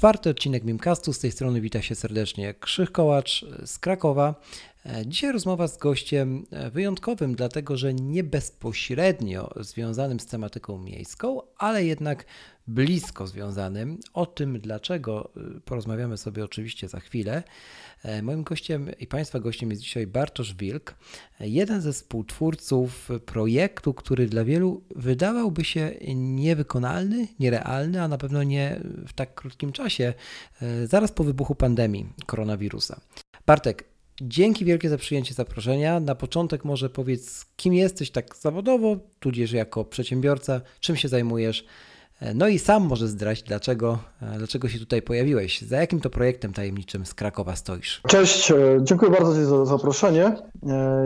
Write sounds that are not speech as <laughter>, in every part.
Czwarty odcinek Mimcastu. Z tej strony wita się serdecznie Krzych Kołacz z Krakowa. Dzisiaj rozmowa z gościem wyjątkowym, dlatego że nie bezpośrednio związanym z tematyką miejską, ale jednak blisko związanym. O tym dlaczego porozmawiamy sobie oczywiście za chwilę. Moim gościem i Państwa gościem jest dzisiaj Bartosz Wilk, jeden ze współtwórców projektu, który dla wielu wydawałby się niewykonalny, nierealny, a na pewno nie w tak krótkim czasie, zaraz po wybuchu pandemii koronawirusa. Bartek, Dzięki wielkie za przyjęcie zaproszenia. Na początek może powiedz, kim jesteś tak zawodowo, tudzież jako przedsiębiorca, czym się zajmujesz. No i sam może zdrać, dlaczego, dlaczego się tutaj pojawiłeś. Za jakim to projektem tajemniczym z Krakowa stoisz? Cześć, dziękuję bardzo Ci za zaproszenie.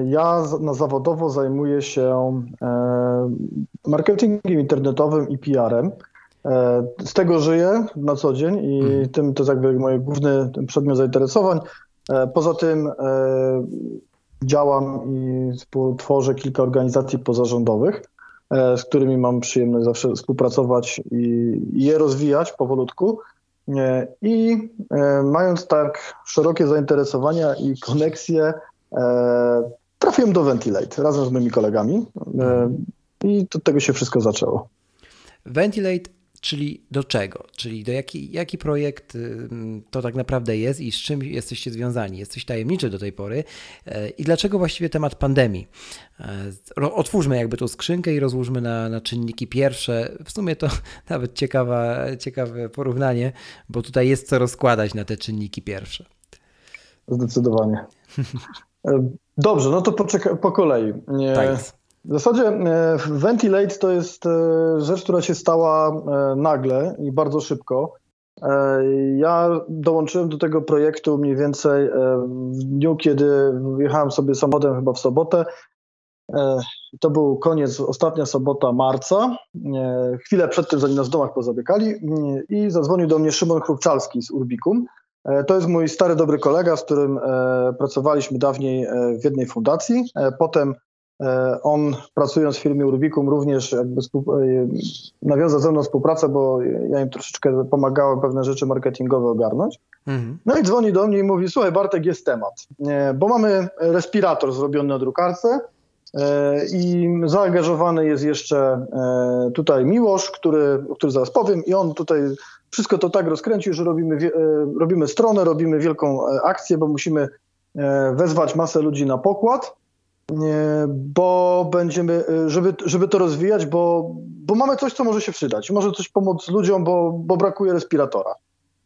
Ja na zawodowo zajmuję się marketingiem internetowym i PR-em. Z tego żyję na co dzień i hmm. tym to jest jakby mój główny przedmiot zainteresowań. Poza tym działam i współtworzę kilka organizacji pozarządowych, z którymi mam przyjemność zawsze współpracować i je rozwijać powolutku. I mając tak szerokie zainteresowania i koneksje, trafiłem do Ventilate razem z moimi kolegami i od tego się wszystko zaczęło. Ventilate Czyli do czego? Czyli do jaki, jaki projekt to tak naprawdę jest i z czym jesteście związani? Jesteś tajemniczy do tej pory. I dlaczego właściwie temat pandemii? Otwórzmy jakby tą skrzynkę i rozłóżmy na, na czynniki pierwsze. W sumie to <laughs> nawet ciekawa, ciekawe porównanie, bo tutaj jest co rozkładać na te czynniki pierwsze. Zdecydowanie. <laughs> Dobrze, no to poczeka, po kolei. Tak. W zasadzie e, Ventilate to jest e, rzecz, która się stała e, nagle i bardzo szybko. Ja dołączyłem do tego projektu mniej więcej w dniu, kiedy jechałem sobie samochodem chyba w sobotę. To był koniec, ostatnia sobota marca, chwilę przed tym, zanim nas w domach pozabiekali i zadzwonił do mnie Szymon Chrupczalski z Urbicum. To jest mój stary, dobry kolega, z którym pracowaliśmy dawniej w jednej fundacji. Potem on pracując w firmie Urbicum również jakby e, nawiązał ze mną współpracę, bo ja im troszeczkę pomagałem pewne rzeczy marketingowe ogarnąć. Mhm. No i dzwoni do mnie i mówi, słuchaj Bartek, jest temat, e, bo mamy respirator zrobiony na drukarce i zaangażowany jest jeszcze tutaj Miłosz, który, o którym zaraz powiem i on tutaj wszystko to tak rozkręcił, że robimy, robimy stronę, robimy wielką akcję, bo musimy wezwać masę ludzi na pokład, bo będziemy, żeby, żeby to rozwijać, bo, bo mamy coś, co może się przydać. Może coś pomóc ludziom, bo, bo brakuje respiratora.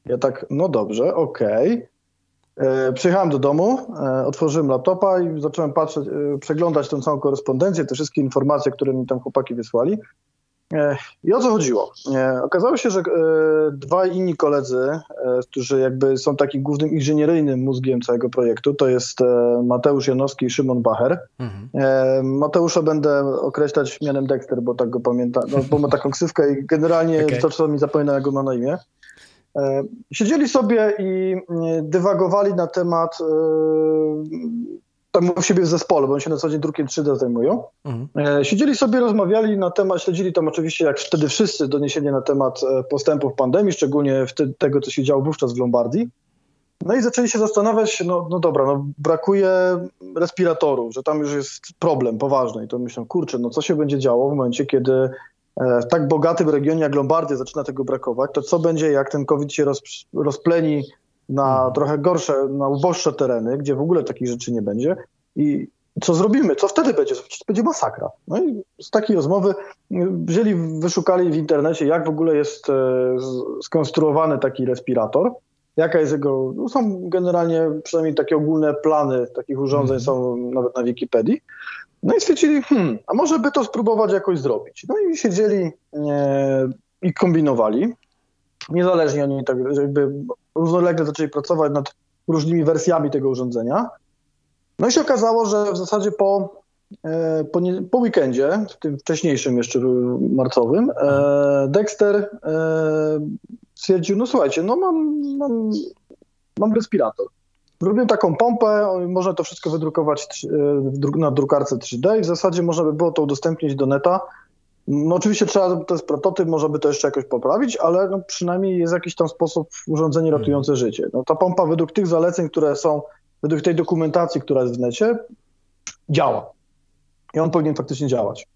Ja tak, no dobrze, okej. Okay. Przyjechałem do domu, e, otworzyłem laptopa i zacząłem patrzeć, e, przeglądać tę całą korespondencję, te wszystkie informacje, które mi tam chłopaki wysłali. E, I o co chodziło? E, okazało się, że e, dwaj inni koledzy, którzy jakby są takim głównym inżynieryjnym mózgiem całego projektu, to jest Mateusz Janowski i Szymon Bacher. Mhm. Mateusza będę określać mianem Dexter, bo tak go pamiętam, no, bo ma taką ksywkę i generalnie <laughs> okay. to czasami zapomina, jak go ma na imię. Siedzieli sobie i dywagowali na temat tam u siebie w zespole, bo oni się na co dzień drukiem 3D zajmują. Mhm. E, siedzieli sobie, rozmawiali na temat, śledzili tam oczywiście jak wtedy wszyscy doniesienia na temat e, postępów pandemii, szczególnie wtedy, tego, co się działo wówczas w Lombardii. No i zaczęli się zastanawiać, no, no dobra, no brakuje respiratorów, że tam już jest problem poważny. I to myślę, kurczę, no co się będzie działo w momencie, kiedy e, w tak bogatym regionie jak Lombardia zaczyna tego brakować, to co będzie, jak ten COVID się roz, rozpleni na mhm. trochę gorsze, na uboższe tereny, gdzie w ogóle takich rzeczy nie będzie. I co zrobimy? Co wtedy będzie? To będzie masakra. No i z takiej rozmowy wzięli, wyszukali w internecie, jak w ogóle jest e, skonstruowany taki respirator, jaka jest jego, no są generalnie przynajmniej takie ogólne plany takich urządzeń mm. są nawet na Wikipedii. No i stwierdzili, hmm, a może by to spróbować jakoś zrobić. No i siedzieli e, i kombinowali. Niezależnie oni tak jakby równolegle zaczęli pracować nad różnymi wersjami tego urządzenia. No i się okazało, że w zasadzie po, e, po, po weekendzie, w tym wcześniejszym jeszcze marcowym, e, Dexter e, stwierdził, no słuchajcie, no mam, mam, mam respirator. Zrobiłem taką pompę, można to wszystko wydrukować na drukarce 3D i w zasadzie można by było to udostępnić do neta. No oczywiście trzeba, to jest prototyp, można by to jeszcze jakoś poprawić, ale no przynajmniej jest jakiś tam sposób urządzenie ratujące życie. No ta pompa według tych zaleceń, które są według tej dokumentacji, która jest w necie, działa. I on powinien faktycznie działać.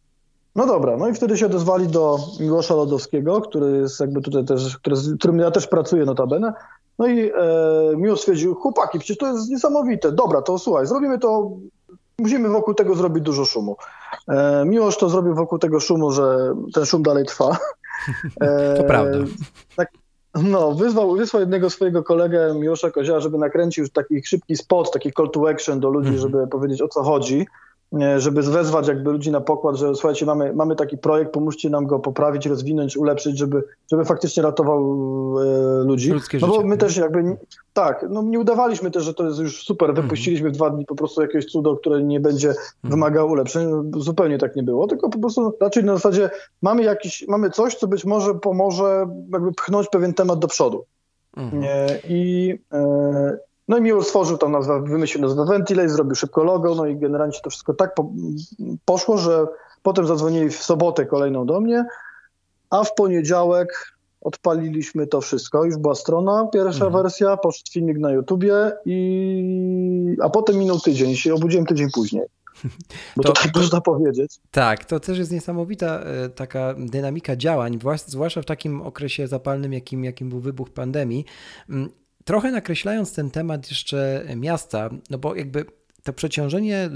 No dobra, no i wtedy się odezwali do Miłosza Lodowskiego, który jest jakby tutaj też, który, z którym ja też pracuję notabene. No i e, Miłosz stwierdził, chłopaki, przecież to jest niesamowite, dobra, to słuchaj, zrobimy to, musimy wokół tego zrobić dużo szumu. E, Miłosz to zrobił wokół tego szumu, że ten szum dalej trwa. <laughs> E, to prawda. Tak, no, wyzwał, wysłał jednego swojego kolegę, Miłosza Kozioła, żeby nakręcił taki szybki spot, taki call to action do ludzi, mhm. żeby powiedzieć o co chodzi, żeby wezwać jakby ludzi na pokład, że słuchajcie, mamy, mamy taki projekt, pomóżcie nam go poprawić, rozwinąć, ulepszyć, żeby, żeby faktycznie ratował e, ludzi. Ludzkie no bo życie. my też jakby, tak, no nie udawaliśmy też, że to jest już super, mhm. wypuściliśmy w dwa dni po prostu jakieś cudo, które nie będzie mhm. wymagało ulepszeń, zupełnie tak nie było, tylko po prostu raczej na zasadzie mamy jakiś, mamy coś, co być może pomoże jakby pchnąć pewien temat do przodu. Mhm. I e, no i Miło stworzył tam nazwę, wymyślił nazwę Ventilate, zrobił szybko logo, no i generalnie to wszystko tak po, poszło, że potem zadzwonili w sobotę kolejną do mnie, a w poniedziałek odpaliliśmy to wszystko. Już była strona, pierwsza mhm. wersja, poszedł filmik na YouTubie i... a potem minął tydzień, się obudziłem tydzień później. <laughs> Bo to, to tak można powiedzieć. Tak, to też jest niesamowita e, taka dynamika działań, zwłaszcza w takim okresie zapalnym, jakim, jakim był wybuch pandemii. Trochę nakreślając ten temat jeszcze miasta, no bo jakby to przeciążenie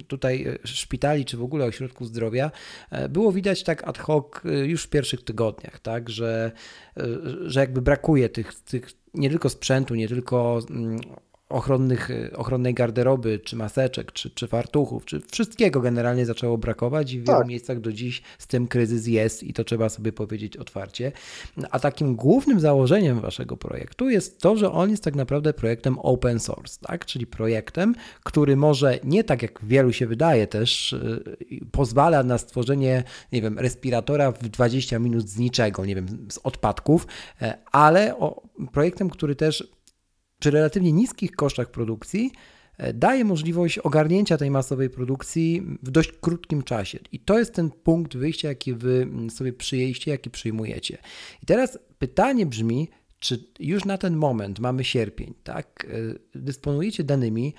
y, tutaj y, szpitali, czy w ogóle ośrodków zdrowia e, było widać tak ad hoc y, już w pierwszych tygodniach, tak, że, że jakby brakuje tych, tych nie tylko sprzętu, nie tylko mm, ochronnych, ochronnej garderoby, czy maseczek, czy, czy fartuchów, czy wszystkiego generalnie zaczęło brakować i w wielu tak. miejscach do dziś z tym kryzys jest i to trzeba sobie powiedzieć otwarcie. A takim głównym założeniem waszego projektu jest to, że on jest tak naprawdę projektem open source, tak? czyli projektem, który może nie tak jak wielu się wydaje też yy, pozwala na stworzenie, nie wiem, respiratora w 20 minut z niczego, nie wiem, z odpadków, yy, ale o, projektem, który też przy relatywnie niskich kosztach produkcji e, daje możliwość ogarnięcia tej masowej produkcji w dość krótkim czasie. I to jest ten punkt wyjścia, jaki wy mm, sobie przyjęliście, jaki przyjmujecie. I teraz pytanie brzmi, czy już na ten moment mamy sierpień, tak? E, dysponujecie danymi,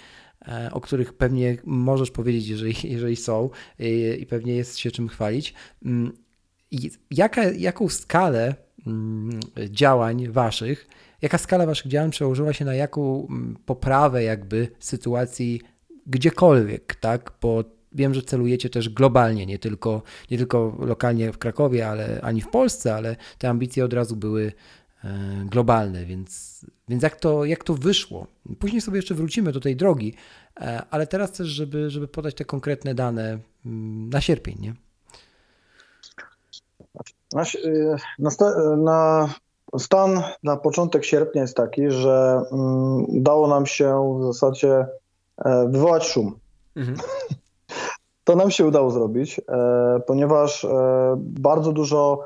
e, o których pewnie możesz powiedzieć, jeżeli, <laughs> jeżeli są i pewnie jest się czym chwalić. Mm, jaka, jaką skalę mm, działań waszych Jaka skala waszych działań przełożyła się na jaką mm, poprawę jakby sytuacji gdziekolwiek, tak? Bo wiem, że celujecie też globalnie, nie tylko, nie tylko lokalnie w Krakowie, ale ani w Polsce, ale te ambicje od razu były e, globalne, więc, więc jak, to, jak to wyszło? Później sobie jeszcze wrócimy do tej drogi, e, ale teraz też, żeby, żeby podać te konkretne dane mm, na sierpień, nie? Na, na, na Stan na początek sierpnia jest taki, że udało nam się w zasadzie e, wywołać szum. Mhm. <laughs> To nam się udało zrobić, e, ponieważ e, bardzo dużo,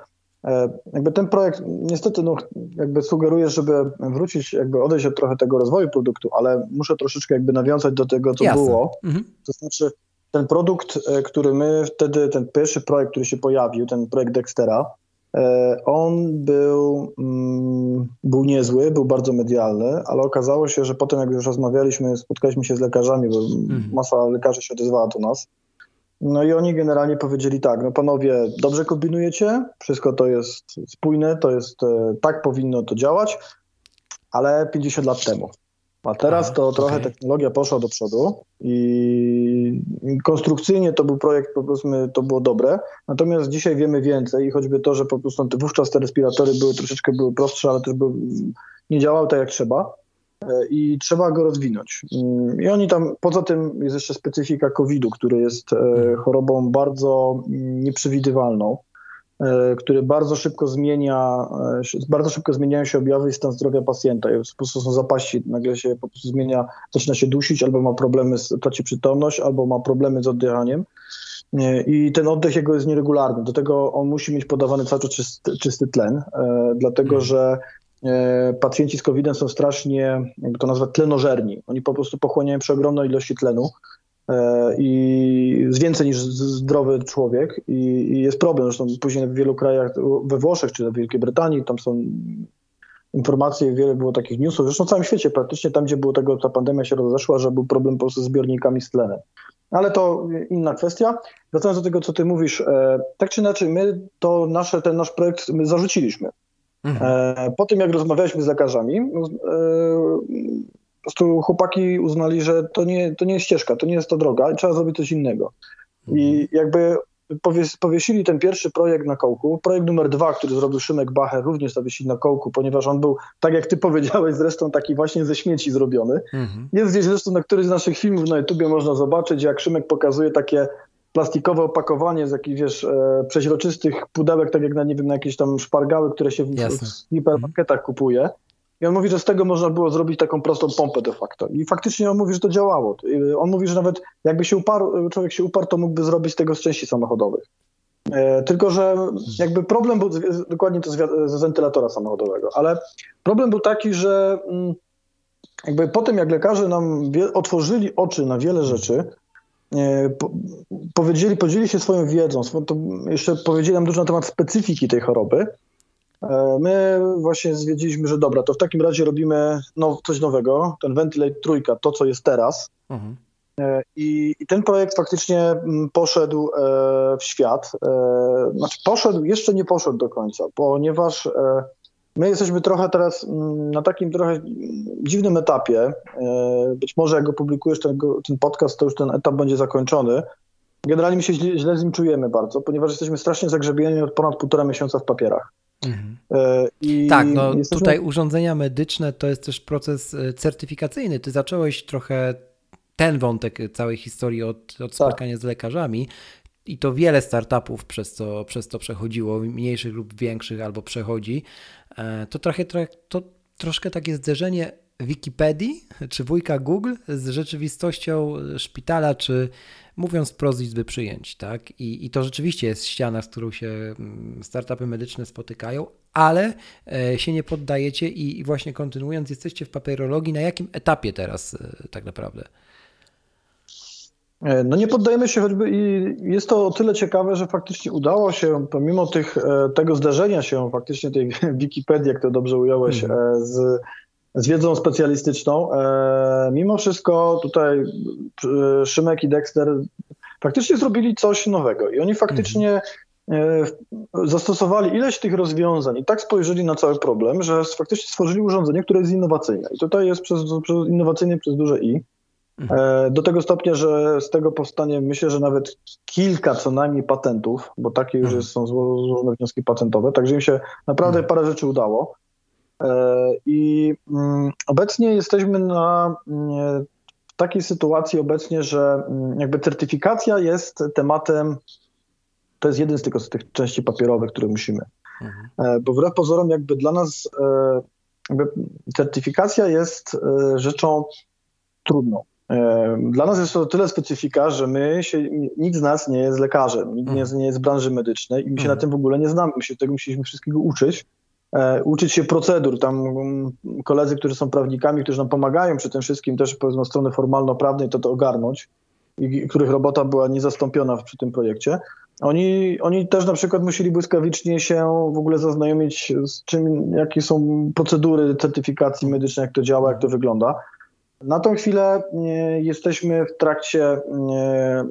jakby ten projekt niestety no, jakby sugeruje, żeby wrócić, jakby odejść od trochę tego rozwoju produktu, ale muszę troszeczkę jakby nawiązać do tego, co Jasne. było. Mhm. To znaczy ten produkt, który my wtedy, ten pierwszy projekt, który się pojawił, ten projekt Dextera, on był, mm, był niezły, był bardzo medialny, ale okazało się, że potem jak już rozmawialiśmy, spotkaliśmy się z lekarzami, bo mhm. masa lekarzy się odezwała do nas. No i oni generalnie powiedzieli tak, no panowie, dobrze kombinujecie, wszystko to jest spójne, to jest, e, tak powinno to działać, ale 50 lat temu. A teraz to trochę okay. technologia poszła do przodu i konstrukcyjnie to był projekt, powiedzmy, to było dobre. Natomiast dzisiaj wiemy więcej i choćby to, że po prostu wówczas te respiratory były troszeczkę były prostsze, ale też były, nie działały tak jak trzeba e, i trzeba go rozwinąć. Mm, I oni tam, poza tym jest jeszcze specyfika COVID-u, który jest e, mhm. chorobą bardzo mm, nieprzewidywalną. Który bardzo szybko zmienia, bardzo szybko zmieniają się objawy i stan zdrowia pacjenta. Po prostu są zapaści, nagle się po prostu zmienia, zaczyna się dusić, albo ma problemy, z, traci przytomność, albo ma problemy z oddychaniem. I ten oddech jego jest nieregularny. Do tego on musi mieć podawany cały czas czysty, czysty tlen, dlatego mhm. że E, pacjenci z COVID-em są strasznie, jakby to nazwać, tlenożerni. Oni po prostu pochłaniają przeogromne ilości tlenu e, i z więcej niż zdrowy człowiek I, i, jest problem. Zresztą później w wielu krajach, we Włoszech czy w Wielkiej Brytanii, tam są informacje, wiele było takich newsów, zresztą w całym świecie praktycznie, tam gdzie było tego, ta pandemia się rozeszła, że był problem po prostu z zbiornikami z tlenem. Ale to inna kwestia. Wracając do tego, co ty mówisz, e, tak czy inaczej, my to nasze, ten nasz projekt my zarzuciliśmy. Mhm. E, po tym, jak rozmawialiśmy z lekarzami, e, po prostu chłopaki uznali, że to nie, to nie jest ścieżka, to nie jest to droga i trzeba zrobić coś innego. I mhm. jakby powiesili ten pierwszy projekt na kołku. Projekt numer dwa, który zrobił Szymek Bacher, również zawiesili na kołku, ponieważ on był, tak jak ty powiedziałeś, zresztą taki właśnie ze śmieci zrobiony. Mhm. Jest gdzieś zresztą na którymś z naszych filmów na YouTubie można zobaczyć, jak Szymek pokazuje takie plastikowe opakowanie z jakichś, wiesz, e, przeźroczystych pudełek, tak jak na, nie wiem, na jakieś tam szpargały, które się w, w hipermarketach kupuje. I on mówi, że z tego można było zrobić taką prostą pompę de facto. I faktycznie on mówi, że to działało. On mówi, że nawet jakby się uparł, człowiek się uparł, to mógłby zrobić tego z części samochodowych. E, tylko, że jakby problem był, dokładnie to z, wentylatora samochodowego, ale problem był taki, że mm, jakby po tym, jak lekarze nam otworzyli oczy na wiele rzeczy, E, powiedzieli, podzielili się swoją wiedzą, jeszcze powiedzieli nam dużo na temat specyfiki tej choroby. E, my właśnie stwierdziliśmy, że dobra, to w takim razie robimy now, coś nowego, ten Ventilate trójka, to co jest teraz. Mhm. E, I, I, ten projekt faktycznie mm, poszedł w świat. Znaczy poszedł, jeszcze nie poszedł do końca, ponieważ My jesteśmy trochę teraz mm, na takim trochę dziwnym etapie. E, być może jak opublikujesz ten, ten podcast, to już ten etap będzie zakończony. Generalnie my się źle, źle z nim czujemy bardzo, ponieważ jesteśmy strasznie zagrzebieni od ponad półtora miesiąca w papierach. Mhm. E, I tak, no jesteśmy... tutaj urządzenia medyczne to jest też proces e, certyfikacyjny. Ty zacząłeś trochę ten wątek całej historii od, od tak. spotkania tak. z lekarzami i to wiele startupów przez to, przez to przechodziło, mniejszych lub większych, albo przechodzi, e, to trochę, trochę to troszkę takie zderzenie Wikipedii czy wujka Google z rzeczywistością szpitala, czy mówiąc wprost izby przyjęć, tak? I, I to rzeczywiście jest ściana, z którą się mm, startupy medyczne spotykają, ale e, się nie poddajecie i, i właśnie kontynuując, jesteście w papierologii. Na jakim etapie teraz e, tak naprawdę? E, no nie poddajemy się choćby i jest to o tyle ciekawe, że faktycznie udało się, pomimo tych, tego zderzenia się faktycznie tej <laughs> Wikipedii, jak to dobrze ująłeś, mm. z, z wiedzą specjalistyczną, mimo wszystko tutaj Szymek i Dexter faktycznie zrobili coś nowego i oni faktycznie mm. zastosowali ileś tych rozwiązań i tak spojrzeli na cały problem, że faktycznie stworzyli urządzenie, które jest innowacyjne. I tutaj jest przez, przez innowacyjne przez duże i. E, do tego stopnia, że z tego powstanie myślę, że nawet kilka co najmniej patentów, bo takie już mhm. są złożone wnioski patentowe, także im się naprawdę mhm. parę rzeczy udało. E, I mm, obecnie jesteśmy na mm, w takiej sytuacji obecnie, że mm, jakby certyfikacja jest tematem, to jest jeden z tylko z tych części papierowych, które musimy. Mhm. E, bo wbrew pozorom jakby dla nas jakby certyfikacja jest rzeczą trudną. Dla nas jest to tyle specyfika, że my się, nikt z nas nie jest lekarzem, nikt mm. nie jest z branży medycznej i my się na tym w ogóle nie znamy. My się tego musieliśmy wszystkiego uczyć. E, uczyć się procedur. Tam um, koledzy, którzy są prawnikami, którzy nam pomagają przy tym wszystkim, też powiedzmy strony formalno-prawnej, to to ogarnąć, i których robota była niezastąpiona przy tym projekcie. Oni, oni też na przykład musieli błyskawicznie się w ogóle zaznajomić z czym, jakie są procedury certyfikacji medycznej, jak to działa, jak to wygląda. Na tą chwilę e, jesteśmy w trakcie e,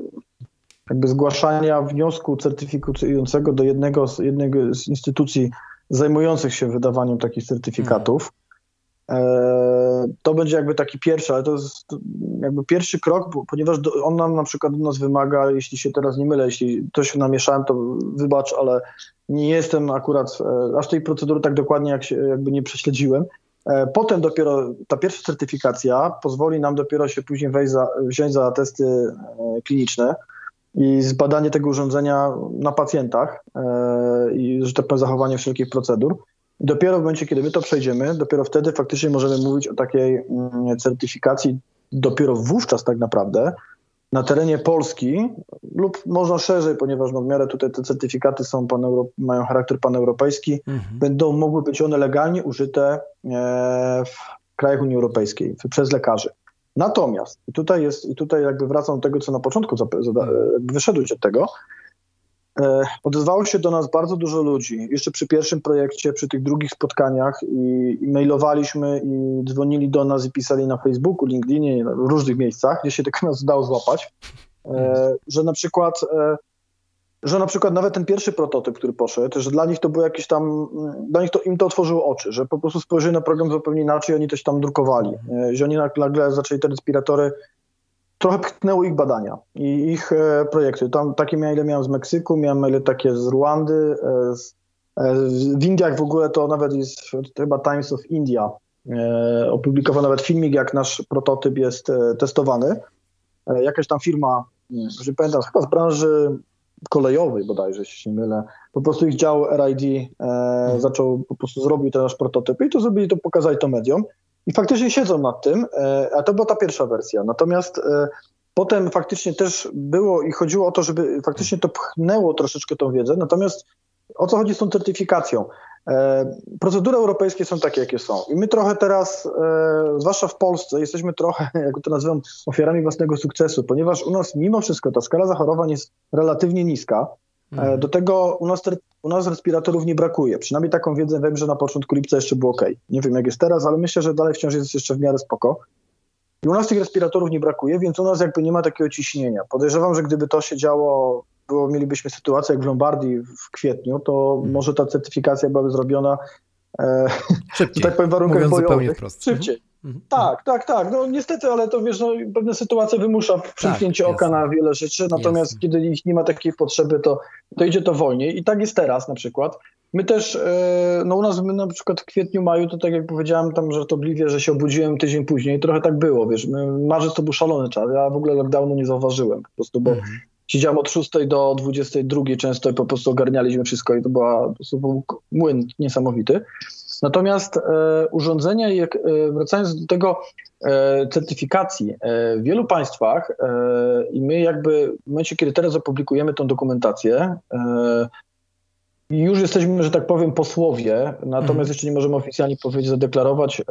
jakby zgłaszania wniosku certyfikującego do jednego z, jednego z instytucji zajmujących się wydawaniem takich certyfikatów. E, to będzie jakby taki pierwszy, ale to jest jakby pierwszy krok, ponieważ on nam na przykład nas wymaga, jeśli się teraz nie mylę, jeśli coś namieszałem, to wybacz, ale nie jestem akurat aż tej procedury tak dokładnie jak się, jakby nie prześledziłem. E, potem dopiero ta pierwsza certyfikacja pozwoli nam dopiero się później wejść za, wziąć za testy e, kliniczne. I zbadanie tego urządzenia na pacjentach i, że tak powiem, zachowanie wszelkich procedur. Dopiero w momencie, kiedy my to przejdziemy, dopiero wtedy faktycznie możemy mówić o takiej mm, certyfikacji, dopiero wówczas tak naprawdę na terenie Polski lub można szerzej, ponieważ no w miarę tutaj te certyfikaty są paneuro, mają charakter paneuropejski, mhm. będą mogły być one legalnie użyte e, w krajach Unii Europejskiej przez lekarzy. Natomiast, i tutaj jest, i tutaj jakby wracam do tego, co na początku wyszedłeś od tego, E, odezwało się do nas bardzo dużo ludzi. Jeszcze przy pierwszym projekcie, przy tych drugich spotkaniach i, i mailowaliśmy i dzwonili do nas i pisali na Facebooku, LinkedInie, w różnych miejscach, gdzie się tylko nas udało złapać, e, że na przykład e, że na przykład nawet ten pierwszy prototyp, który poszedł, że dla nich to było jakieś tam, dla nich to im to otworzyło oczy, że po prostu spojrzeli na program zupełnie inaczej, oni coś tam drukowali, że oni nagle zaczęli te respiratory trochę pchnęły ich badania i ich e, projekty. Tam takie maile miałem z Meksyku, miałem maile takie z Ruandy, e, z, e, w Indiach w ogóle to nawet jest chyba Times of India e, opublikował nawet filmik, jak nasz prototyp jest e, testowany. E, jakaś tam firma, nie pamiętam, chyba z branży kolejowej bodajże, jeśli się mylę, po prostu ich dział RID hmm. zaczął, po prostu zrobił ten nasz prototyp i to zrobili, to pokazali to mediom. I faktycznie siedzą nad tym, e, a to była ta pierwsza wersja. Natomiast e, potem faktycznie też było i chodziło o to, żeby faktycznie to pchnęło troszeczkę tą wiedzę. Natomiast o co chodzi z tą certyfikacją? E, procedury europejskie są takie, jakie są. I my trochę teraz, zwłaszcza w Polsce, jesteśmy trochę, <laughs> jak to nazywam, ofiarami własnego sukcesu, ponieważ u nas mimo wszystko ta skala zachorowań jest relatywnie niska. Mhm. Do tego u nas u nas respiratorów nie brakuje. Przynajmniej taką wiedzę wiem, że na początku lipca jeszcze było ok. Nie wiem jak jest teraz, ale myślę, że dalej wciąż jest jeszcze w miarę spoko. I u nas tych respiratorów nie brakuje, więc u nas jakby nie ma takiego ciśnienia. Podejrzewam, że gdyby to się działo, było, mielibyśmy sytuację jak w Lombardii w kwietniu, to hmm. może ta certyfikacja byłaby zrobiona e, <laughs> szybciej, tak powiem, warunkach bojowych. Szybciej. Mhm. Tak, tak, tak. No niestety, ale to wiesz, no, pewne sytuacje wymusza przymknięcie tak, oka na wiele rzeczy, natomiast jasne. kiedy ich nie ma takiej potrzeby, to, to idzie to wolniej. I tak jest teraz na przykład. My też, e, no u nas my na przykład w kwietniu, maju, to tak jak powiedziałem tam żartobliwie, że się obudziłem tydzień później, trochę tak było, wiesz, marzec to był szalony czas, ja w ogóle lockdownu nie zauważyłem po prostu, bo mhm. Siedziałem od 6 do 22 często i po prostu ogarnialiśmy wszystko i to, była, to był młyn niesamowity. Natomiast e, urządzenia, jak, e, wracając do tego e, certyfikacji, e, w wielu państwach e, i my jakby w momencie, kiedy teraz opublikujemy tą dokumentację, e, już jesteśmy, że tak powiem, posłowie, natomiast mhm. jeszcze nie możemy oficjalnie powiedzieć, zadeklarować,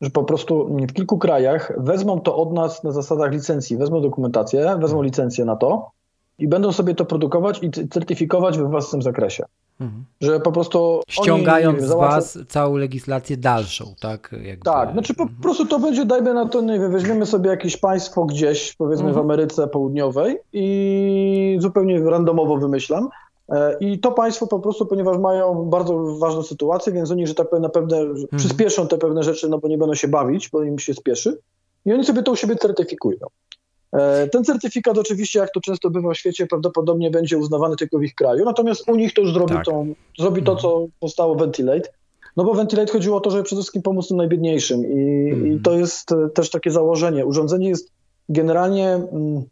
że po prostu w kilku krajach wezmą to od nas na zasadach licencji, wezmą dokumentację, wezmą licencję na to i będą sobie to produkować i certyfikować we własnym zakresie. Mhm. Że po prostu. Ściągając oni, z Was całą legislację dalszą, tak? Jakby... Tak, znaczy po mhm. prostu to będzie, dajmy na to, nie wiem, weźmiemy sobie jakieś państwo gdzieś, powiedzmy mhm. w Ameryce Południowej i zupełnie randomowo wymyślam. E, I to państwo po prostu, ponieważ mają bardzo ważną sytuację, więc oni, że tak powiem, na pewne mhm. przyspieszą te pewne rzeczy, no bo nie będą się bawić, bo im się spieszy. I oni sobie to u siebie certyfikują. E, ten certyfikat oczywiście, jak to często bywa w świecie, prawdopodobnie będzie uznawany tylko w ich kraju, natomiast u nich to już zrobi, tak. tą, zrobi to, co mhm. powstało Ventilate. No bo Ventilate chodziło o to, żeby przede wszystkim pomóc tym najbiedniejszym i, mm. i to jest e, też takie założenie. Urządzenie jest generalnie, mm,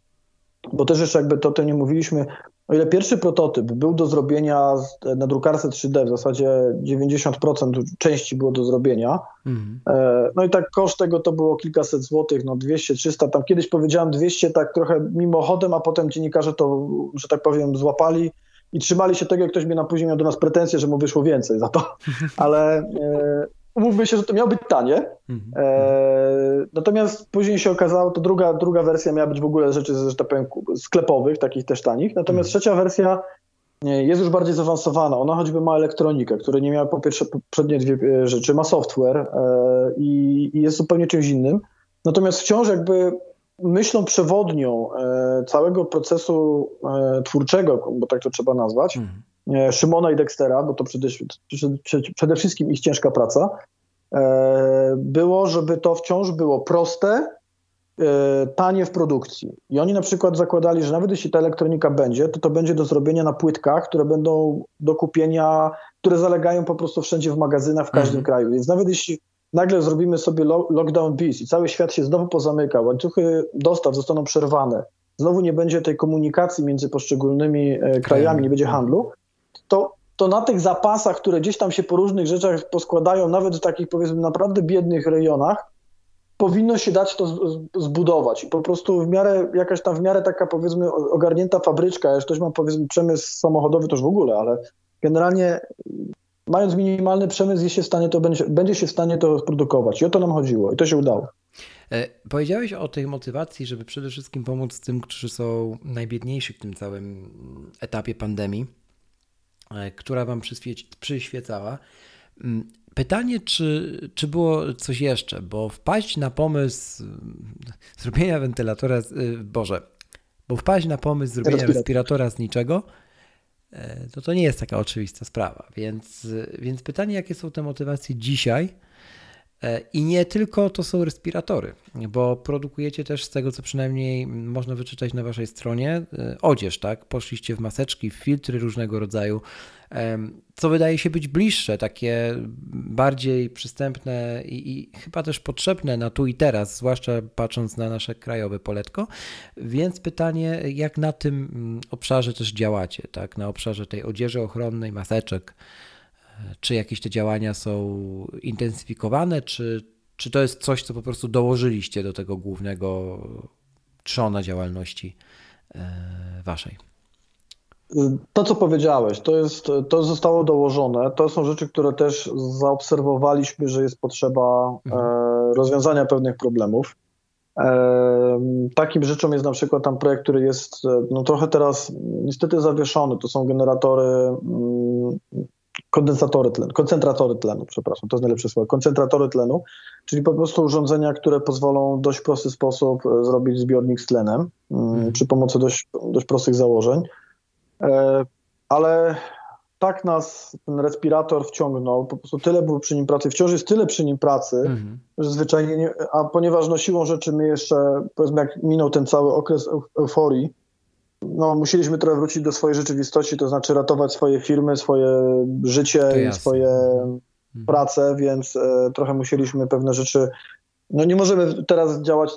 bo też jeszcze jakby to, to nie mówiliśmy, o ile pierwszy prototyp był do zrobienia na drukarce 3D, w zasadzie 90% części było do zrobienia, mhm. E, no i tak koszt tego to było kilkaset złotych, no 200, 300, tam kiedyś powiedziałem 200 tak trochę mimochodem, a potem dziennikarze to, że tak powiem, złapali i trzymali się tego, jak ktoś mi na później miał do nas pretensje, że mu wyszło więcej za to, <laughs> ale e, umówmy się, że to miało być tanie. Mhm. E, natomiast później się okazało, to druga, druga wersja miała być w ogóle rzeczy, że tak powiem, sklepowych, takich też tanich. Natomiast mhm. trzecia wersja e, jest już bardziej zaawansowana. Ona choćby ma elektronikę, która nie miała po pierwsze poprzednie dwie e, rzeczy, ma software e, i, i, jest zupełnie czymś innym. Natomiast wciąż jakby myślą przewodnią e, całego procesu e, twórczego, bo tak to trzeba nazwać, mhm Szymona i Dextera, bo to przede, przede wszystkim ich ciężka praca, e, było, żeby to wciąż było proste, e, tanie w produkcji. I oni na przykład zakładali, że nawet jeśli ta elektronika będzie, to to będzie do zrobienia na płytkach, które będą do kupienia, które zalegają po prostu wszędzie w magazynach w każdym mhm. kraju. Więc nawet jeśli nagle zrobimy sobie lockdown bis i cały świat się znowu pozamyka, łańcuchy dostaw zostaną przerwane, znowu nie będzie tej komunikacji między poszczególnymi krajami, nie będzie handlu, to, to na tych zapasach, które gdzieś tam się po różnych rzeczach poskładają, nawet w takich powiedzmy naprawdę biednych rejonach, powinno się dać to zbudować. I po prostu w miarę, jakaś tam w miarę taka powiedzmy ogarnięta fabryczka, jak ktoś ma powiedzmy przemysł samochodowy, to już w ogóle, ale generalnie mając minimalny przemysł, jest się w stanie to, będzie, się w stanie to produkować. I o to nam chodziło i to się udało. E, powiedziałeś o tej motywacji, żeby przede wszystkim pomóc tym, którzy są najbiedniejsi w tym całym etapie pandemii, która wam przyświecała. Mm, Pytanie, czy, czy było coś jeszcze, bo wpaść na pomysł zrobienia wentylatora, Boże, bo wpaść na pomysł zrobienia respiratora z niczego, e, to to nie jest taka oczywista sprawa. Więc, więc pytanie, jakie są te motywacje dzisiaj? E, I nie tylko to są respiratory, bo produkujecie też z tego, co przynajmniej można wyczytać na waszej stronie, e, odzież, tak? Poszliście w maseczki, w filtry różnego rodzaju, co wydaje się być bliższe, takie bardziej przystępne i, i, chyba też potrzebne na tu i teraz, zwłaszcza patrząc na nasze krajowe poletko. Więc pytanie, jak na tym mm, obszarze też działacie, tak? Na obszarze tej odzieży ochronnej, maseczek. Czy jakieś te działania są intensyfikowane, czy, czy to jest coś, co po prostu dołożyliście do tego głównego trzona działalności e, waszej? To, co powiedziałeś, to, jest, to zostało dołożone. To są rzeczy, które też zaobserwowaliśmy, że jest potrzeba mhm. E, rozwiązania pewnych problemów. E, takim rzeczą jest na przykład tam projekt, który jest no, trochę teraz niestety zawieszony. To są generatory mm, kondensatory tlenu, koncentratory tlenu, przepraszam, to jest najlepsze słowo, koncentratory tlenu, czyli po prostu urządzenia, które pozwolą w dość prosty sposób e, zrobić zbiornik z tlenem mm. przy pomocy dość, dość prostych założeń. E, ale tak nas ten respirator wciągnął, po prostu tyle było przy nim pracy, wciąż jest tyle przy nim pracy, mhm. że zwyczajnie, nie, a ponieważ no siłą rzeczy my jeszcze, powiedzmy jak minął ten cały okres euforii, no, musieliśmy trochę wrócić do swojej rzeczywistości, to znaczy ratować swoje firmy, swoje życie i swoje mhm. prace, więc e, trochę musieliśmy pewne rzeczy. No nie możemy teraz działać,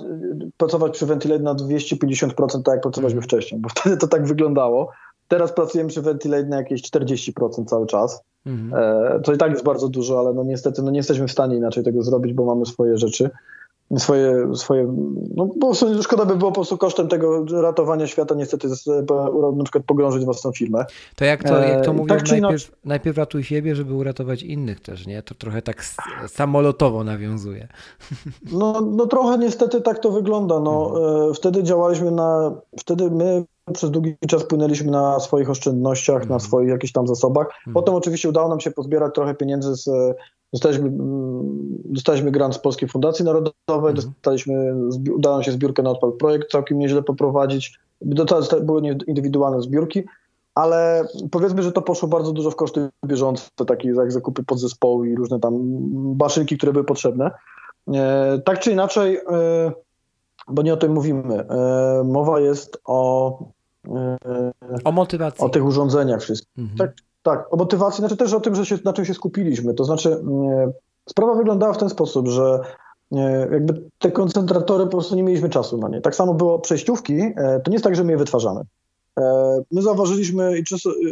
pracować przy Ventilate na 250% tak jak pracowaliśmy mhm. wcześniej, bo wtedy to tak wyglądało. Teraz pracujemy przy Ventilate na jakieś 40% cały czas. Mhm. E, to i tak jest bardzo dużo, ale no niestety no nie jesteśmy w stanie inaczej tego zrobić, bo mamy swoje rzeczy swoje, swoje no bo szkoda by było po prostu kosztem tego ratowania świata niestety na przykład pogrążyć własną firmę. To jak to, jak to e, mówisz, tak najpierw, najpierw ratuj siebie, żeby uratować innych też, nie? To trochę tak samolotowo nawiązuje. <laughs> No, no trochę niestety tak to wygląda. No, mhm. E, wtedy działaliśmy na, wtedy my przez długi czas płynęliśmy na swoich oszczędnościach, mhm. na swoich jakichś tam zasobach. Mhm. Potem oczywiście udało nam się pozbierać trochę pieniędzy z Dostaliśmy, mm, dostaliśmy grant z Polskiej Fundacji Narodowej, mhm. dostaliśmy, udało się zbiórkę na odpad projekt całkiem nieźle poprowadzić. Były indywidualne zbiórki, ale powiedzmy, że to poszło bardzo dużo w koszty bieżące, takie jak zakupy podzespołu i różne tam maszynki, które były potrzebne. E, tak czy inaczej, e, bo nie o tym mówimy. E, mowa jest o o motywacji. O tych urządzeniach wszystkich. Mhm. Tak, tak, o motywacji, znaczy też o tym, że się, na czym się skupiliśmy. To znaczy, e, sprawa wyglądała w ten sposób, że e, jakby te koncentratory po prostu nie mieliśmy czasu na nie. Tak samo było przejściówki, e, to nie jest tak, że my je wytwarzamy. My zauważyliśmy i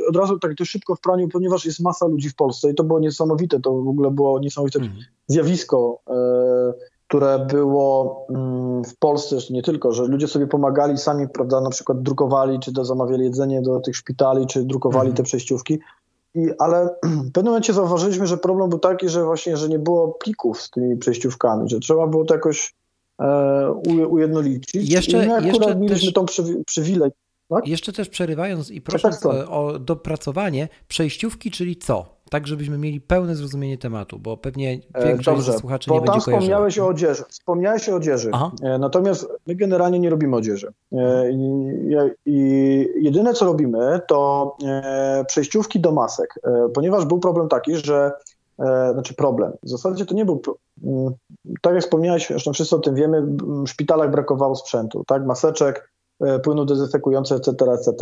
od razu tak dość szybko w praniu, ponieważ jest masa ludzi w Polsce i to było niesamowite, to w ogóle było niesamowite mhm. zjawisko, które było mm, w Polsce, nie tylko, że ludzie sobie pomagali sami, prawda, na przykład drukowali, czy to zamawiali jedzenie do tych szpitali, czy drukowali mhm. te przejściówki. I, ale <clears throat> w pewnym momencie zauważyliśmy, że problem był taki, że właśnie, że nie było plików z tymi przejściówkami, że trzeba było to jakoś e, ujednolicić. Jeszcze, I my jeszcze mieliśmy też... tą przywilej. Tak? Jeszcze też przerywając i prosząc tak, tak, tak. o dopracowanie, przejściówki, czyli co? Tak żebyśmy mieli pełne zrozumienie tematu, bo pewnie e, większość Dobrze, słuchaczy nie będzie kojarzyła. wspomniałeś o odzieży. Wspomniałeś o odzieży. Aha. E, natomiast my generalnie nie robimy odzieży. E, I, I, jedyne co robimy to przejściówki do masek, ponieważ był problem taki, że znaczy problem. W zasadzie to nie był. Mm, tak jak wspomniałeś, zresztą wszyscy o tym wiemy, w szpitalach brakowało sprzętu, tak? Maseczek, płynu dezynfekujące, etc., etc.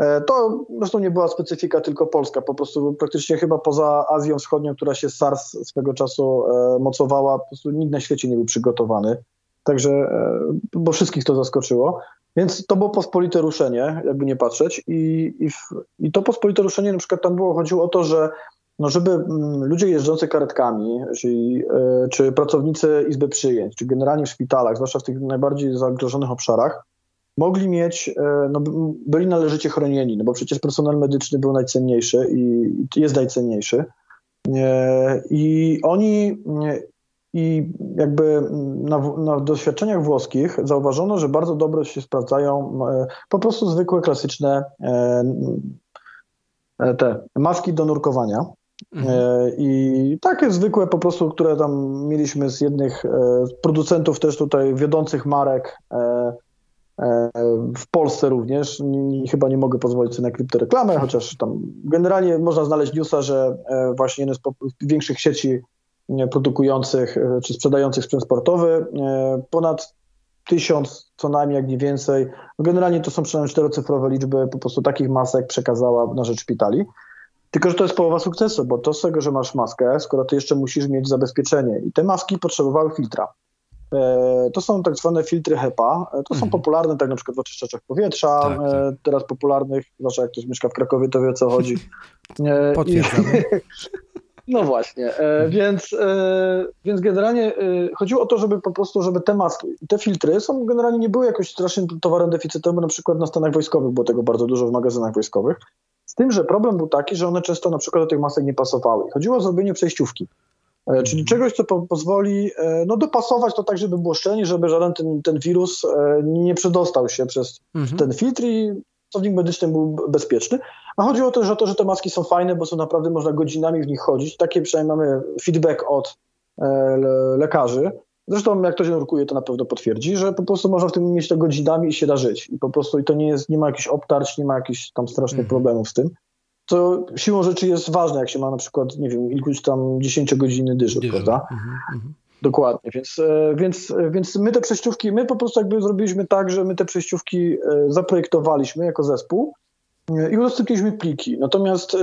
E, to zresztą nie była specyfika tylko polska, po prostu praktycznie chyba poza Azją Wschodnią, która się SARS swego czasu e, mocowała, po prostu nikt na świecie nie był przygotowany. Także, e, bo wszystkich to zaskoczyło. Więc to było pospolite ruszenie, jakby nie patrzeć. I, i, w, i to pospolite ruszenie na przykład tam było, chodziło o to, że no żeby mm, ludzie jeżdżący karetkami, czyli, e, czy pracownicy izby przyjęć, czy generalnie w szpitalach, zwłaszcza w tych najbardziej zagrożonych obszarach, mogli mieć, e, no, byli należycie chronieni, no bo przecież personel medyczny był najcenniejszy i jest najcenniejszy. E, I oni i jakby na, na, doświadczeniach włoskich zauważono, że bardzo dobrze się sprawdzają po prostu zwykłe, klasyczne te maski do nurkowania. Mhm. E, I takie zwykłe po prostu, które tam mieliśmy z jednych e, producentów też tutaj wiodących marek e, w Polsce również. Chyba nie mogę pozwolić sobie na kryptoreklamę, chociaż tam generalnie można znaleźć newsa, że właśnie jeden z większych sieci produkujących czy sprzedających sprzęt sportowy ponad tysiąc co najmniej, jak nie więcej. Generalnie to są przynajmniej czterocyfrowe liczby po prostu takich masek przekazała na rzecz szpitali. Tylko, że to jest połowa sukcesu, bo to z tego, że masz maskę, skoro ty jeszcze musisz mieć zabezpieczenie. I te maski potrzebowały filtra. E, to są tak zwane filtry HEPA. E, to są mhm. popularne tak na przykład w oczyszczaczach powietrza, tak, tak. E, teraz popularnych, zwłaszcza jak ktoś mieszka w Krakowie, to wie o co chodzi. <laughs> Potwierdzam. <laughs> No właśnie, więc, więc generalnie chodziło o to, żeby po prostu, żeby te maski, te filtry są generalnie nie były jakoś strasznym towarem deficytowym, na przykład na stanach wojskowych było tego bardzo dużo w magazynach wojskowych. Z tym, że problem był taki, że one często na przykład do tych masek nie pasowały. Chodziło o zrobienie przejściówki. E, czyli mhm. czegoś, co po, pozwoli e, no, dopasować to tak, żeby było szczelnie, żeby żaden ten, ten wirus e, nie przedostał się przez mhm. ten filtr i pracownik medyczny był bezpieczny. A chodziło też o to, że te maski są fajne, bo są naprawdę, można godzinami w nich chodzić. Takie przynajmniej mamy feedback od lekarzy, Zresztą jak ktoś nurkuje, to na pewno potwierdzi, że po prostu można w tym mieć to godzinami i się da żyć. I po prostu i to nie jest, nie ma jakichś obtarć, nie ma jakichś tam strasznych mm. problemów z tym. Co siłą rzeczy jest ważne, jak się ma na przykład, nie wiem, iluś tam 10 godziny dyżur, dyżur. prawda? Mm -hmm. Dokładnie, więc, e, więc, e, więc my te przejściówki, my po prostu jakby zrobiliśmy tak, że my te przejściówki e, zaprojektowaliśmy jako zespół i udostępniliśmy pliki. Natomiast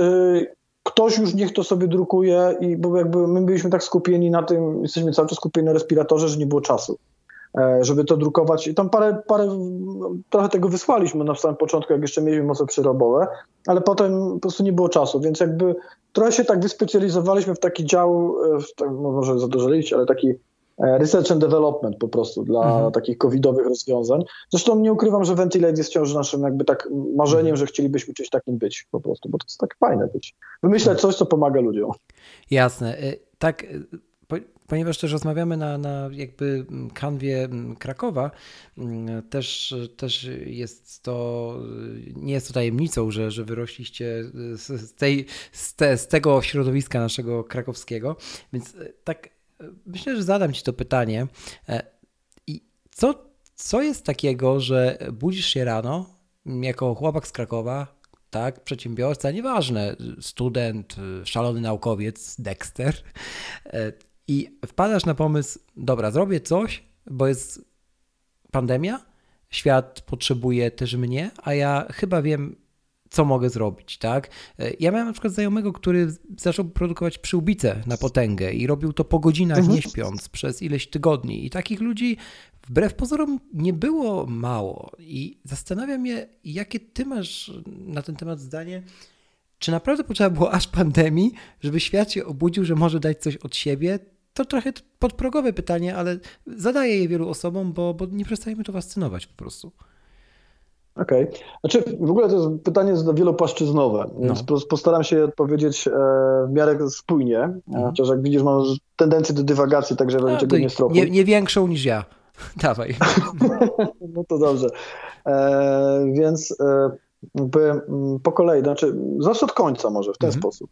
ktoś już niech to sobie drukuje i bo jakby my byliśmy tak skupieni na tym, jesteśmy cały czas skupieni na respiratorze, że nie było czasu, żeby to drukować. I tam parę, parę trochę tego wysłaliśmy na samym początku, jak jeszcze mieliśmy moce przyrobowe, ale potem po prostu nie było czasu, więc jakby trochę się tak wyspecjalizowaliśmy w taki dział, e, w, tak, może za dużo liczyć, ale taki E, research and development po prostu dla mhm. takich covidowych rozwiązań. Zresztą nie ukrywam, że Ventilate jest wciąż naszym jakby tak marzeniem, mhm. że chcielibyśmy czymś takim być po prostu, bo to jest tak fajne być. Wymyślać mhm. coś, co pomaga ludziom. Jasne. E, tak, e, ponieważ też rozmawiamy na, na jakby kanwie Krakowa, też, też jest to, nie jest to tajemnicą, że, że wyrośliście z, tej, z, te, z tego środowiska naszego krakowskiego, więc tak myślę, że zadam Ci to pytanie. E, I co, co jest takiego, że budzisz się rano jako chłopak z Krakowa, tak, przedsiębiorca, nieważne, student, szalony naukowiec, Dexter, e, i wpadasz na pomysł, dobra, zrobię coś, bo jest pandemia, świat potrzebuje też mnie, a ja chyba wiem, co mogę zrobić, tak? Ja miałem na przykład znajomego, który zaczął produkować przyłbice na potęgę i robił to po godzinach mhm. nie śpiąc przez ileś tygodni i takich ludzi wbrew pozorom nie było mało i zastanawiam się, jakie ty masz na ten temat zdanie, czy naprawdę potrzeba było aż pandemii, żeby świat się obudził, że może dać coś od siebie? To trochę podprogowe pytanie, ale zadaję je wielu osobom, bo, bo nie przestajemy to fascynować po prostu. Okej. Okay. Znaczy, w ogóle to jest pytanie wielopłaszczyznowe, no. więc postaram się odpowiedzieć e, w miarę spójnie, mhm. chociaż jak widzisz, mam tendencję do dywagacji, także będę tego nie strofuj. Nie, nie większą niż ja. <laughs> Dawaj. <laughs> no to dobrze. E, więc e, mm, po kolei, znaczy zacznę od końca może w ten mhm. sposób.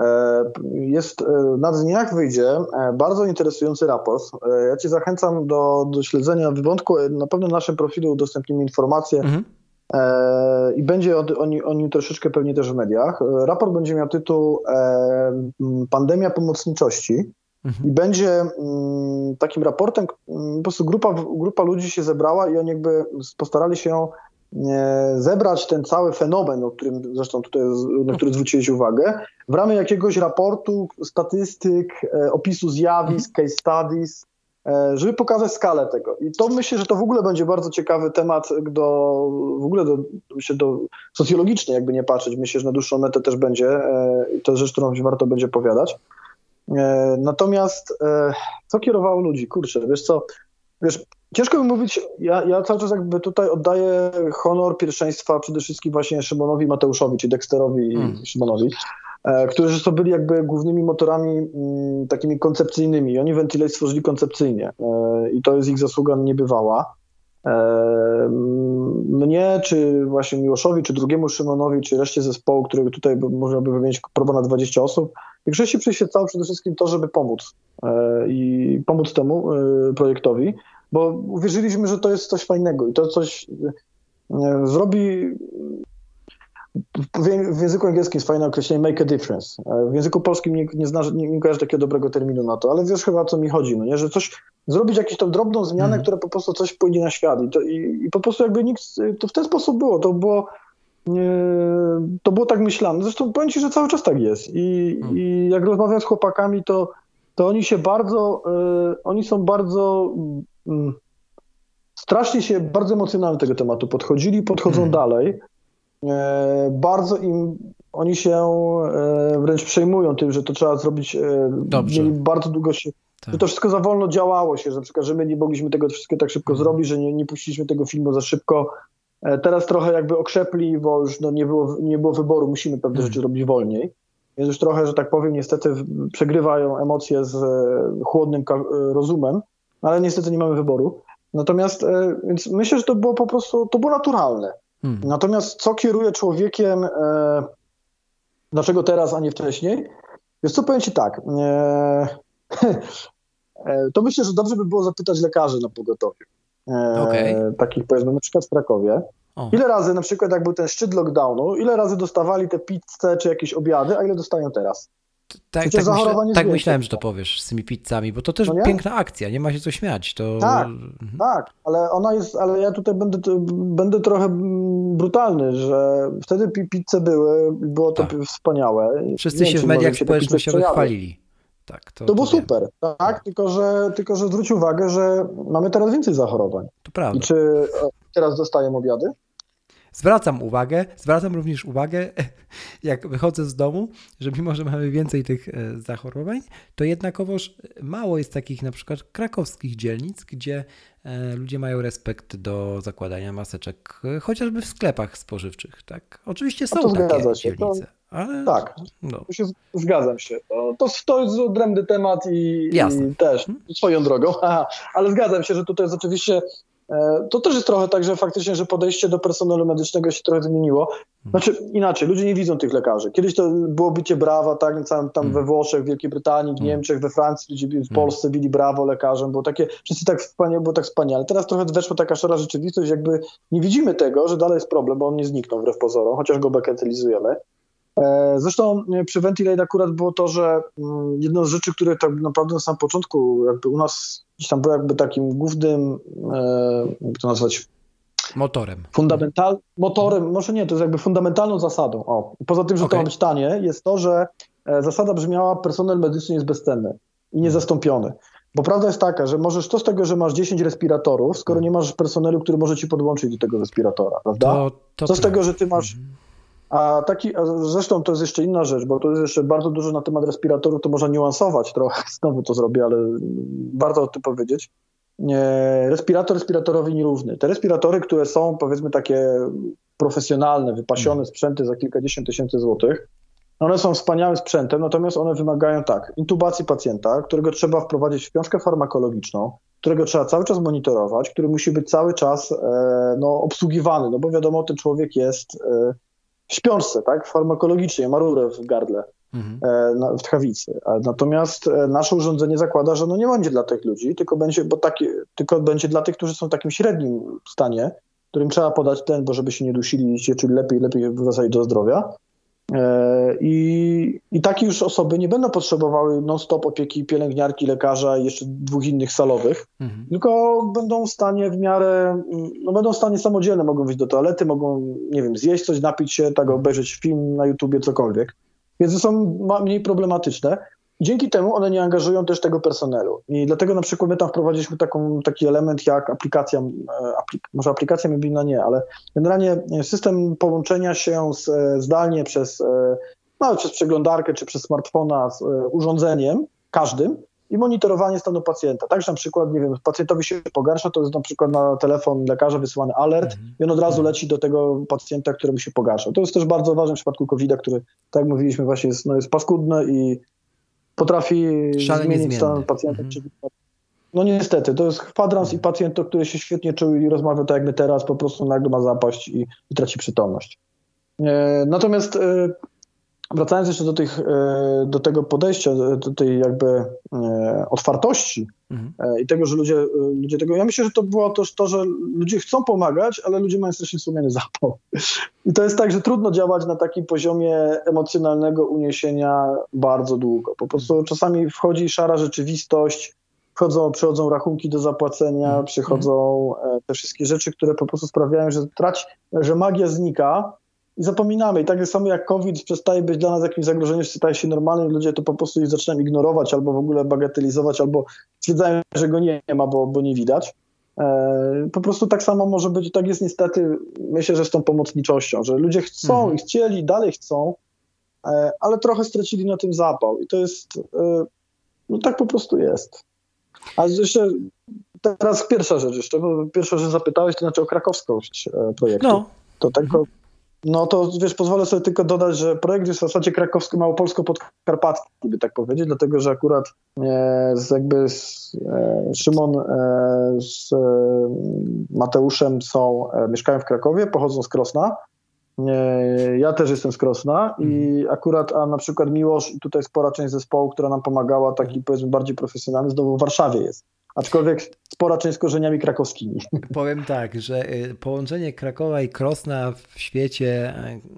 E, jest, e, na dniach wyjdzie bardzo interesujący raport. Ja Cię zachęcam do, do śledzenia wątku. Na pewno na naszym profilu udostępnimy informacje mhm. E, I będzie o, nim, o nim troszeczkę pewnie też w mediach. E, raport będzie miał tytuł e, Pandemia pomocniczości. Mhm. I będzie mm, takim raportem, po prostu grupa, grupa ludzi się zebrała i oni jakby postarali się zebrać ten cały fenomen, o którym zresztą tutaj, na który zwróciłeś uwagę, w ramach jakiegoś raportu, statystyk, opisu zjawisk, mhm. case studies, e, żeby pokazać skalę tego. I to myślę, że to w ogóle będzie bardzo ciekawy temat do, w ogóle do, myślę, do socjologiczny, jakby nie patrzeć. Myślę, że na dłuższą metę też będzie e, i to jest rzecz, którą warto będzie powiadać. Natomiast co kierowało ludzi? Kurczę, wiesz co, wiesz, ciężko mi mówić, ja, ja cały czas jakby tutaj oddaję honor pierwszeństwa przede wszystkim właśnie Szymonowi Mateuszowi, czy Dexterowi mm. i Szymonowi. E, którzy to byli jakby głównymi motorami mm, takimi koncepcyjnymi. Oni Ventilate stworzyli koncepcyjnie e, i to jest ich zasługa niebywała. E, mnie, czy właśnie Miłoszowi, czy drugiemu Szymonowi, czy reszcie zespołu, którego tutaj można by wymienić próba na 20 osób, większości przyświecało przede wszystkim to, żeby pomóc i pomóc temu projektowi, bo uwierzyliśmy, że to jest coś fajnego i to coś zrobi w języku angielskim jest fajne określenie make a difference. E, w języku polskim nie, nie, zna, nie, nie kojarzę takiego dobrego terminu na to, ale wiesz chyba o co mi chodzi, no nie? że coś, zrobić jakąś tą drobną zmianę, mm. która po prostu coś pójdzie na świat i, to, i, i, po prostu jakby nikt, to w ten sposób było, to było to było tak myślane. Zresztą powiem ci, że cały czas tak jest i, mm. i jak rozmawiam z chłopakami, to, to oni się bardzo, y, oni są bardzo strasznie się bardzo emocjonalnie tego tematu podchodzili, podchodzą mm. dalej. E, bardzo im, oni się e, wręcz przejmują tym, że to trzeba zrobić. E, Dobrze. Mieli bardzo długo się. Tak. Że to wszystko za wolno działało się, że na przykład, że my nie mogliśmy tego wszystkiego tak szybko mhm. zrobić, że nie, nie puściliśmy tego filmu za szybko. Teraz trochę jakby okrzepli, bo już no, nie, było, nie było wyboru, musimy pewne mhm. rzeczy robić wolniej. Więc już trochę, że tak powiem, niestety przegrywają emocje z chłodnym rozumem, ale niestety nie mamy wyboru. Natomiast, więc myślę, że to było po prostu, to było naturalne. Hmm. Natomiast co kieruje człowiekiem, e, dlaczego teraz, a nie wcześniej? Wiesz co, powiem ci tak, e, <laughs> e, to myślę, że dobrze by było zapytać lekarzy na pogotowiu. E, okay. Takich powiedzmy na przykład w Krakowie. O. Ile razy na przykład jak był ten szczyt lockdownu, ile razy dostawali te pizze czy jakieś obiady, a ile dostają teraz? Tak, tak, myślę, tak myślałem, że to powiesz z tymi pizzami, bo to też no piękna akcja, nie ma się co śmiać. To... Tak, mhm. tak, ale ona jest, ale ja tutaj będę, będę trochę brutalny, że wtedy pizze były, było to tak. wspaniałe. Wszyscy się w mediach społecznościowych chwalili. Tak, to, to było super, tak, tylko że, tylko że zwróć uwagę, że mamy teraz więcej zachorowań. To prawda. I czy teraz dostają obiady? Zwracam uwagę, zwracam również uwagę, <laughs> jak wychodzę z domu, że mimo, że mamy więcej tych e, zachorowań, to jednakowoż mało jest takich na przykład krakowskich dzielnic, gdzie e, ludzie mają respekt do zakładania maseczek, e, chociażby w sklepach spożywczych. Tak? Oczywiście są no takie się. dzielnice. To, ale, tak, no. się zgadzam się. To, to, to jest odrębny temat i, i też hmm? swoją drogą, <laughs> ale zgadzam się, że tutaj jest oczywiście E, to też jest trochę tak, że faktycznie, że podejście do personelu medycznego się trochę zmieniło. Znaczy inaczej, ludzie nie widzą tych lekarzy. Kiedyś to było bycie brawa, tak, tam, tam we Włoszech, w Wielkiej Brytanii, w Niemczech, we Francji, ludzie w Polsce bili brawo lekarzem, było takie, wszyscy tak wspaniale, było tak wspaniale. Teraz trochę weszła taka szara rzeczywistość, jakby nie widzimy tego, że dalej jest problem, bo on nie zniknął wbrew pozorom, chociaż go bagatelizujemy. E, zresztą e, przy Ventilate akurat było to, że mm, jedną z rzeczy, które tak naprawdę na samym początku jakby u nas gdzieś tam było jakby takim głównym, e, jak to nazwać? Motorem. Fundamental, motorem, może nie, to jest jakby fundamentalną zasadą. O, poza tym, że okay. to ma być tanie, jest to, że zasada brzmiała, personel medyczny jest bezcenny i niezastąpiony. Bo prawda jest taka, że możesz to z tego, że masz 10 respiratorów, skoro nie masz personelu, który może ci podłączyć do tego respiratora, prawda? To, to co z tego, że ty masz mhm. A taki, a zresztą to jest jeszcze inna rzecz, bo to jest jeszcze bardzo dużo na temat respiratorów, to można niuansować trochę, <laughs> znowu to zrobię, ale warto o tym powiedzieć. Respirator respiratorowi nierówny. Te respiratory, które są powiedzmy takie profesjonalne, wypasione mm. sprzęty za kilkadziesiąt tysięcy złotych, one są wspaniałym sprzętem, natomiast one wymagają tak, intubacji pacjenta, którego trzeba wprowadzić w książkę farmakologiczną, którego trzeba cały czas monitorować, który musi być cały czas e, no, obsługiwany, no bo wiadomo, ten człowiek jest e, w śpiączce, tak, farmakologicznie, ma rurę w gardle, mhm. E, w tchawicy. Natomiast e, nasze urządzenie zakłada, że no nie będzie dla tych ludzi, tylko będzie, bo taki, tylko będzie dla tych, którzy są w takim średnim stanie, którym trzeba podać ten, bo żeby się nie dusili i się czuli lepiej, lepiej wracali do zdrowia. E, I, I takie już osoby nie będą potrzebowały non-stop opieki pielęgniarki, lekarza i jeszcze dwóch innych salowych, mhm. tylko będą w stanie w miarę, no będą w stanie samodzielne, mogą wyjść do toalety, mogą, nie wiem, zjeść coś, napić się, tak obejrzeć film na YouTubie, cokolwiek. Więc są mniej problematyczne. Dzięki temu one nie angażują też tego personelu. I dlatego na przykład my tam wprowadziliśmy taką, taki element jak aplikacja, e, aplik może aplikacja mobilna nie, ale generalnie system połączenia się z, zdalnie przez, no, przez przeglądarkę czy przez smartfona z urządzeniem, każdym, i monitorowanie stanu pacjenta. Także na przykład, nie wiem, pacjentowi się pogarsza, to jest na przykład na telefon lekarza wysyłany alert -hmm. i on od razu mhm. leci do tego pacjenta, któremu się pogarsza. To jest też bardzo ważne w przypadku COVID-a, który, tak jak mówiliśmy, właśnie jest, no, jest paskudny i potrafi Szalenie zmienić zmienny. stan pacjenta. -hmm. No niestety, to jest kwadrans i pacjent, który się świetnie czuł i rozmawia tak jak my teraz, po prostu nagle ma zapaść i, i traci przytomność. E, natomiast e, wracając jeszcze do, tych, e, do tego podejścia, do tej jakby e, otwartości mhm. E, i tego, że ludzie, ludzie tego. Ja myślę, że to było też to, że ludzie chcą pomagać, ale ludzie mają strasznie sumienny zapał. I to jest tak, że trudno działać na takim poziomie emocjonalnego uniesienia bardzo długo. Po prostu czasami wchodzi szara rzeczywistość, wchodzą, przychodzą rachunki do zapłacenia, mhm. przychodzą te wszystkie rzeczy, które po prostu sprawiają, że traci, że magia znika i zapominamy. I tak samo jak COVID przestaje być dla nas jakimś zagrożeniem, staje się normalnym, ludzie to po prostu ich zaczynają ignorować albo w ogóle bagatelizować, albo stwierdzają, że go nie ma, bo, bo nie widać. E, po prostu tak samo może być, tak jest niestety, myślę, że z tą pomocniczością, że ludzie chcą mhm. i chcieli, dalej chcą, e, ale trochę stracili na tym zapał. I to jest, e, no tak po prostu jest. A jeszcze teraz pierwsza rzecz jeszcze, bo pierwsza rzecz zapytałeś, to znaczy o krakowskość projektu. No. To mhm. No to wiesz, pozwolę sobie tylko dodać, że projekt jest w zasadzie krakowski, małopolsko-podkarpacki, by tak powiedzieć, dlatego że akurat e, z jakby z, e, Szymon e, z e, Mateuszem są, e, mieszkają w Krakowie, pochodzą z Krosna. E, ja też jestem z Krosna i mhm. akurat, a na przykład Miłosz, tutaj spora część zespołu, która nam pomagała, taki powiedzmy bardziej profesjonalny, znowu w Warszawie jest. Aczkolwiek spora część z korzeniami krakowskimi. <laughs> Powiem tak, że y, połączenie Krakowa i Krosna w świecie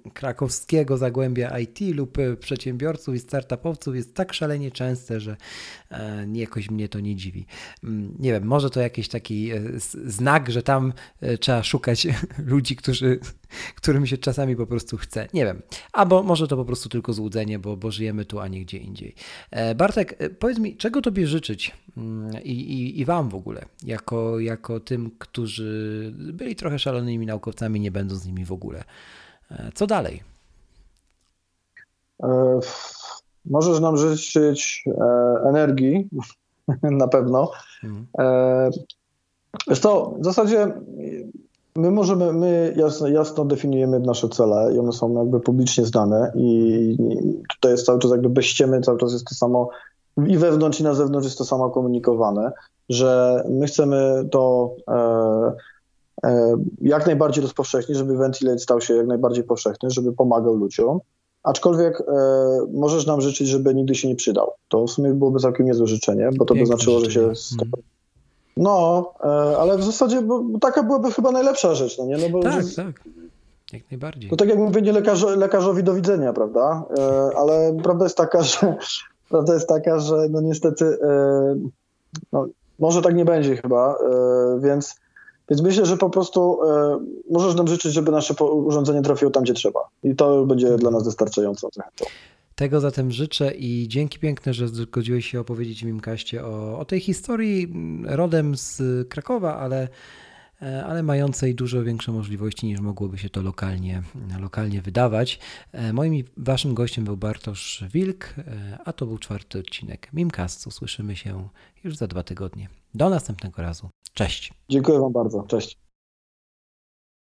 y, krakowskiego zagłębia IT lub y, przedsiębiorców i startupowców jest tak szalenie częste, że jakoś mnie to nie dziwi. Mm, nie wiem, może to jakiś taki znak, że tam trzeba szukać <laughs> ludzi, którzy, <laughs> którym się czasami po prostu chce. Nie wiem. Albo może to po prostu tylko złudzenie, bo, bo żyjemy tu, a nie gdzie indziej. E, Bartek, powiedz mi, czego tobie życzyć mm, i, i, i wam w ogóle? jako, jako tym, którzy byli trochę szalonymi naukowcami, nie będą z nimi w ogóle. E, co dalej? E, możesz nam życzyć e, energii, <laughs> na pewno. Mhm. Wiesz to, w zasadzie my możemy, my jasno, jasno definiujemy nasze cele i one są jakby publicznie znane i tutaj jest cały czas jakby bez ściemy, cały czas jest to samo i wewnątrz i na zewnątrz jest to samo komunikowane że my chcemy to e, e, jak najbardziej rozpowszechnić, żeby Ventilate stał się jak najbardziej powszechny, żeby pomagał ludziom. Aczkolwiek e, możesz nam życzyć, żeby nigdy się nie przydał. To w sumie byłoby całkiem niezłe życzenie, bo to by znaczyło, że się. Hmm. No, e, ale w zasadzie taka byłaby chyba najlepsza rzecz, no nie? No bo, tak, że... tak. Jak najbardziej. To tak jak mówienie lekarz, lekarzowi do widzenia, prawda? E, ale prawda jest taka, że <laughs> prawda jest taka, że no niestety e, no, może tak nie będzie chyba, więc, więc myślę, że po prostu możesz nam życzyć, żeby nasze urządzenie trafiło tam, gdzie trzeba. I to będzie dla nas wystarczająco. Tego zatem życzę i dzięki piękne, że zgodziłeś się opowiedzieć w Mimkaście o, o tej historii rodem z Krakowa, ale E, ale mającej dużo większe możliwości niż mogłoby się to lokalnie, lokalnie wydawać. E, moim waszym gościem był Bartosz Wilk, e, a to był czwarty odcinek Mimcastu. Słyszymy się już za dwa tygodnie. Do następnego razu. Cześć. Dziękuję wam bardzo. Cześć.